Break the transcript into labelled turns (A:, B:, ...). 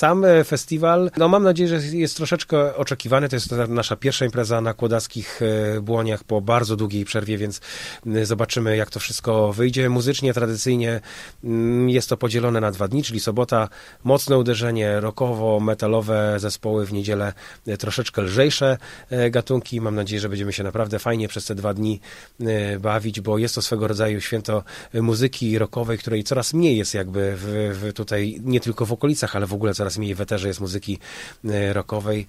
A: Sam e, festiwal, no mam nadzieję, że jest troszeczkę oczekiwany. To jest nasza pierwsza impreza na Kłodackich e, Błoniach po bardzo długiej przerwie, więc zobaczymy, jak to wszystko wyjdzie. Muzycznie, tradycyjnie jest to podzielone na dwa dni, czyli sobota mocne uderzenie rockowo, metalowe zespoły, w niedzielę e, troszeczkę lżejsze gatunki. Mam nadzieję, że będziemy się naprawdę fajnie przez te dwa dni bawić, bo jest to swego rodzaju święto muzyki rockowej, której coraz mniej jest jakby w, w tutaj, nie tylko w okolicach, ale w ogóle coraz mniej w eterze jest muzyki e, rockowej.